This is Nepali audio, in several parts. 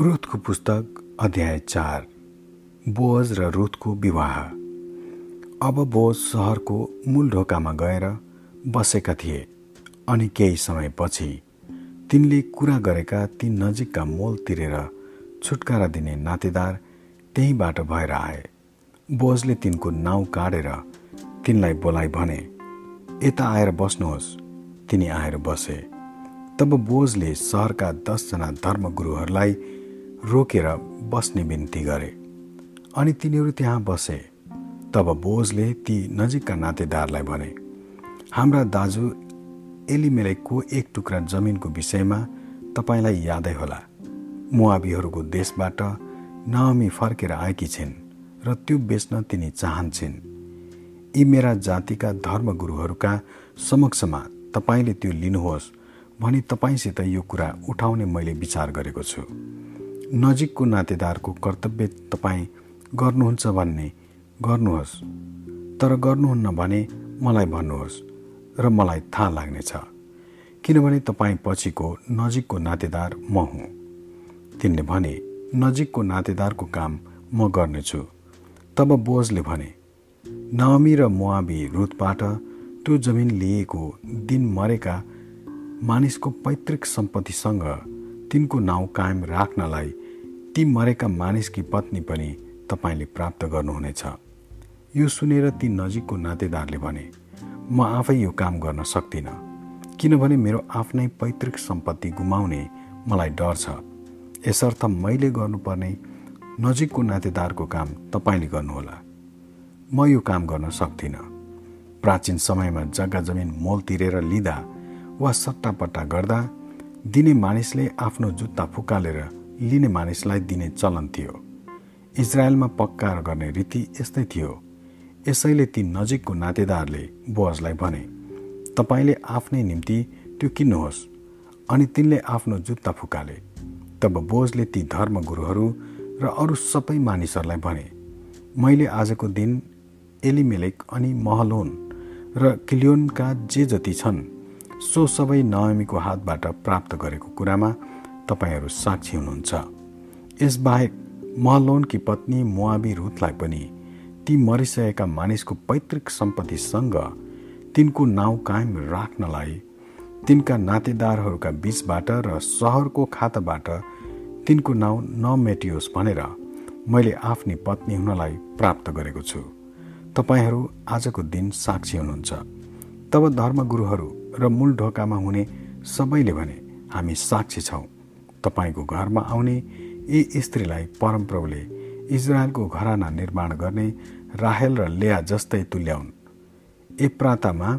रुथको पुस्तक अध्याय चार बोज र रुथको विवाह। अब बोज सहरको मूल ढोकामा गएर बसेका थिए अनि केही समयपछि तिनले कुरा गरेका ती नजिकका मोल तिरेर छुटकारा दिने नातेदार त्यहीँबाट भएर आए। बोजले तिनको नाउँ काटेर तिनलाई बोलाइ भने यता आएर बस्नुहोस्। तिनी आएर बसे। तब बोजले सहरका दसजना धर्मगुरुहरूलाई रोकेर बस्ने बिन्ती गरे अनि तिनीहरू त्यहाँ बसे। तब बोजले ती नजिकका नातेदारलाई भने हाम्रा दाजु एलिमेलेकको एक टुक्रा जमिनको विषयमा तपाईँलाई यादै होला। मुआबीहरूको देशबाट नमी फर्केर आएकी छिन् र त्यो बेच्न तिनी चाहन्छन्। यी मेरा जातिका धर्मगुरुहरूका समक्षमा तपाईँले त्यो लिनुहोस् भनी तपाईँसित यो कुरा उठाउने मैले विचार गरेको छु। नजिकको नातेदारको कर्तव्य तपाईँ गर्नुहुन्छ भन्ने गर्नुहोस्। तर गर्नुहुन्न भने मलाई भन्नुहोस् र मलाई थाहा लाग्नेछ। किनभने तपाईँ पछिको नजिकको नातेदार म हुँ। तिनले भने नजिकको नातेदारको काम म गर्नेछु तब बोजले भने नमी र मुआबी रुतबाट त्यो जमिन लिएको दिन मरेका मानिसको पैतृक सम्पत्तिसँग तिनको नाउँ कायम राख्नलाई ती मरेका मानिसकी पत्नी पनि तपाईँले प्राप्त गर्नुहुनेछ। यो सुनेर ती नजिकको नातेदारले भने म आफै यो काम गर्न सक्दिनँ किनभने मेरो आफ्नै पैतृक सम्पत्ति गुमाउने मलाई डर छ। यसर्थ मैले गर्नुपर्ने नजिकको नातेदारको काम तपाईँले गर्नुहोला। म यो काम गर्न सक्दिनँ। प्राचीन समयमा जग्गा जमिन मोल तिरेर लिँदा वा सट्टापट्टा गर्दा दिने मानिसले आफ्नो जुत्ता फुकालेर लिने मानिसलाई दिने चलन थियो। इजरायलमा पक्का गर्ने रीति यस्तै थियो। यसैले ती नजिकको नातेदारले बोजलाई भने तपाईँले आफ्नै निम्ति त्यो किन्नुहोस् अनि तिनले आफ्नो जुत्ता फुकाले। तब बोजले ती धर्मगुरुहरू र अरू सबै मानिसहरूलाई भने मैले आजको दिन एलिमेलेक अनि महलोन र किलियोनका जे जति छन् सो सबै नयमीको हातबाट प्राप्त गरेको कुरामा तपाईँहरू साक्षी हुनुहुन्छ। यसबाहेक महलोनकी पत्नी मुआबी रुथलाई पनि ती मरिसकेका मानिसको पैतृक सम्पत्तिसँग तिनको नाउँ कायम राख्नलाई तिनका नातेदारहरूका बीचबाट र सहरको खाताबाट तिनको नाउँ नमेटियोस् भनेर मैले आफ्नी पत्नी हुनलाई प्राप्त गरेको छु। तपाईँहरू आजको दिन साक्षी हुनुहुन्छ। तब धर्मगुरुहरू र मूल ढोकामा हुने सबैले भने हामी साक्षी छौँ। तपाईँको घरमा आउने यी स्त्रीलाई परमप्रभुले इजरायलको घराना निर्माण गर्ने राहेल र लेया जस्तै तुल्याउन्। ए प्रातामा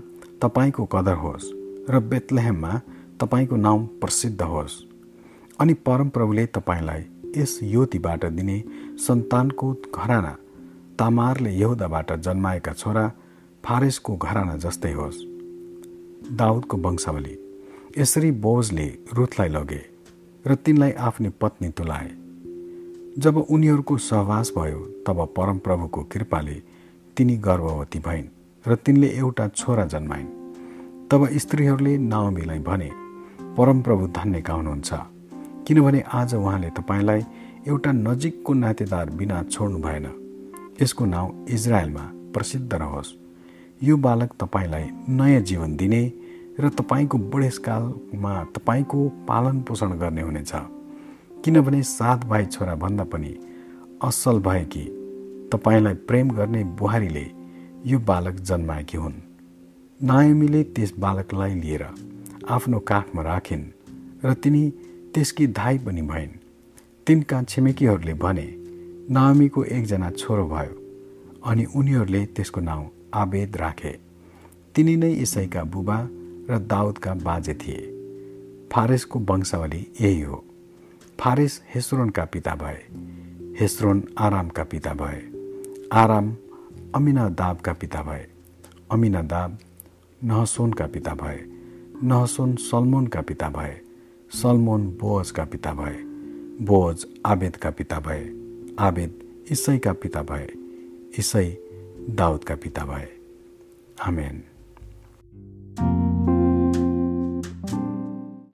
तपाईँको कदर होस् र बेतलेहममा तपाईँको नाउँ प्रसिद्ध होस्। अनि परमप्रभुले तपाईँलाई यस युवतीबाट दिने सन्तानको घराना तामारले यहुदाबाट जन्माएका छोरा फारेसको घराना जस्तै होस्। दाउदको वंशावली यसरी बोजले रुथलाई लगे। र तिनलाई आफ्नी पत्नी तुलाए। जब उनीहरूको सहवास भयो तब परमप्रभुको कृपाले तिनी गर्भवती भइन् र तिनले एउटा छोरा जन्माइन्। तब स्त्रीहरूले नावमीलाई भने परमप्रभु धन्यका हुनुहुन्छ। किनभने आज उहाँले तपाईँलाई एउटा नजिकको नातेदार बिना छोड्नु भएन। यसको नाउँ इजरायलमा प्रसिद्ध रहोस्। यो बालक तपाईँलाई नयाँ जीवन दिने र तपाईँको बुढेसकालमा तपाईँको पालन पोषण गर्ने हुनेछ। किनभने सात भाइ छोराभन्दा पनि असल भएकी तपाईँलाई प्रेम गर्ने बुहारीले यो बालक जन्माएकी हुन्। नायमीले त्यस बालकलाई लिएर आफ्नो काखमा राखिन् र तिनी त्यसकी धाई पनि भइन्। तिनका छिमेकीहरूले भने नायमीको एकजना छोरो भयो अनि उनीहरूले त्यसको नाउँ आवेद राखे। तिनी नै इसैका बुबा र दाउदका बाजे थिए। फारेसको वंशावली यही हो। फारेस हेस्रोनका पिता भए। हेस्रोन आरामका पिता भए। आराम अमिनादाबका पिता भए। अमिनादाब नहसोनका पिता भए। नहसोन सलमोनका पिता भए। सलमोन बोजका पिता भए। बोज आबेदका पिता भए। आबेद इसैका पिता भए। इसै दाउदका पिता भए। आमेन।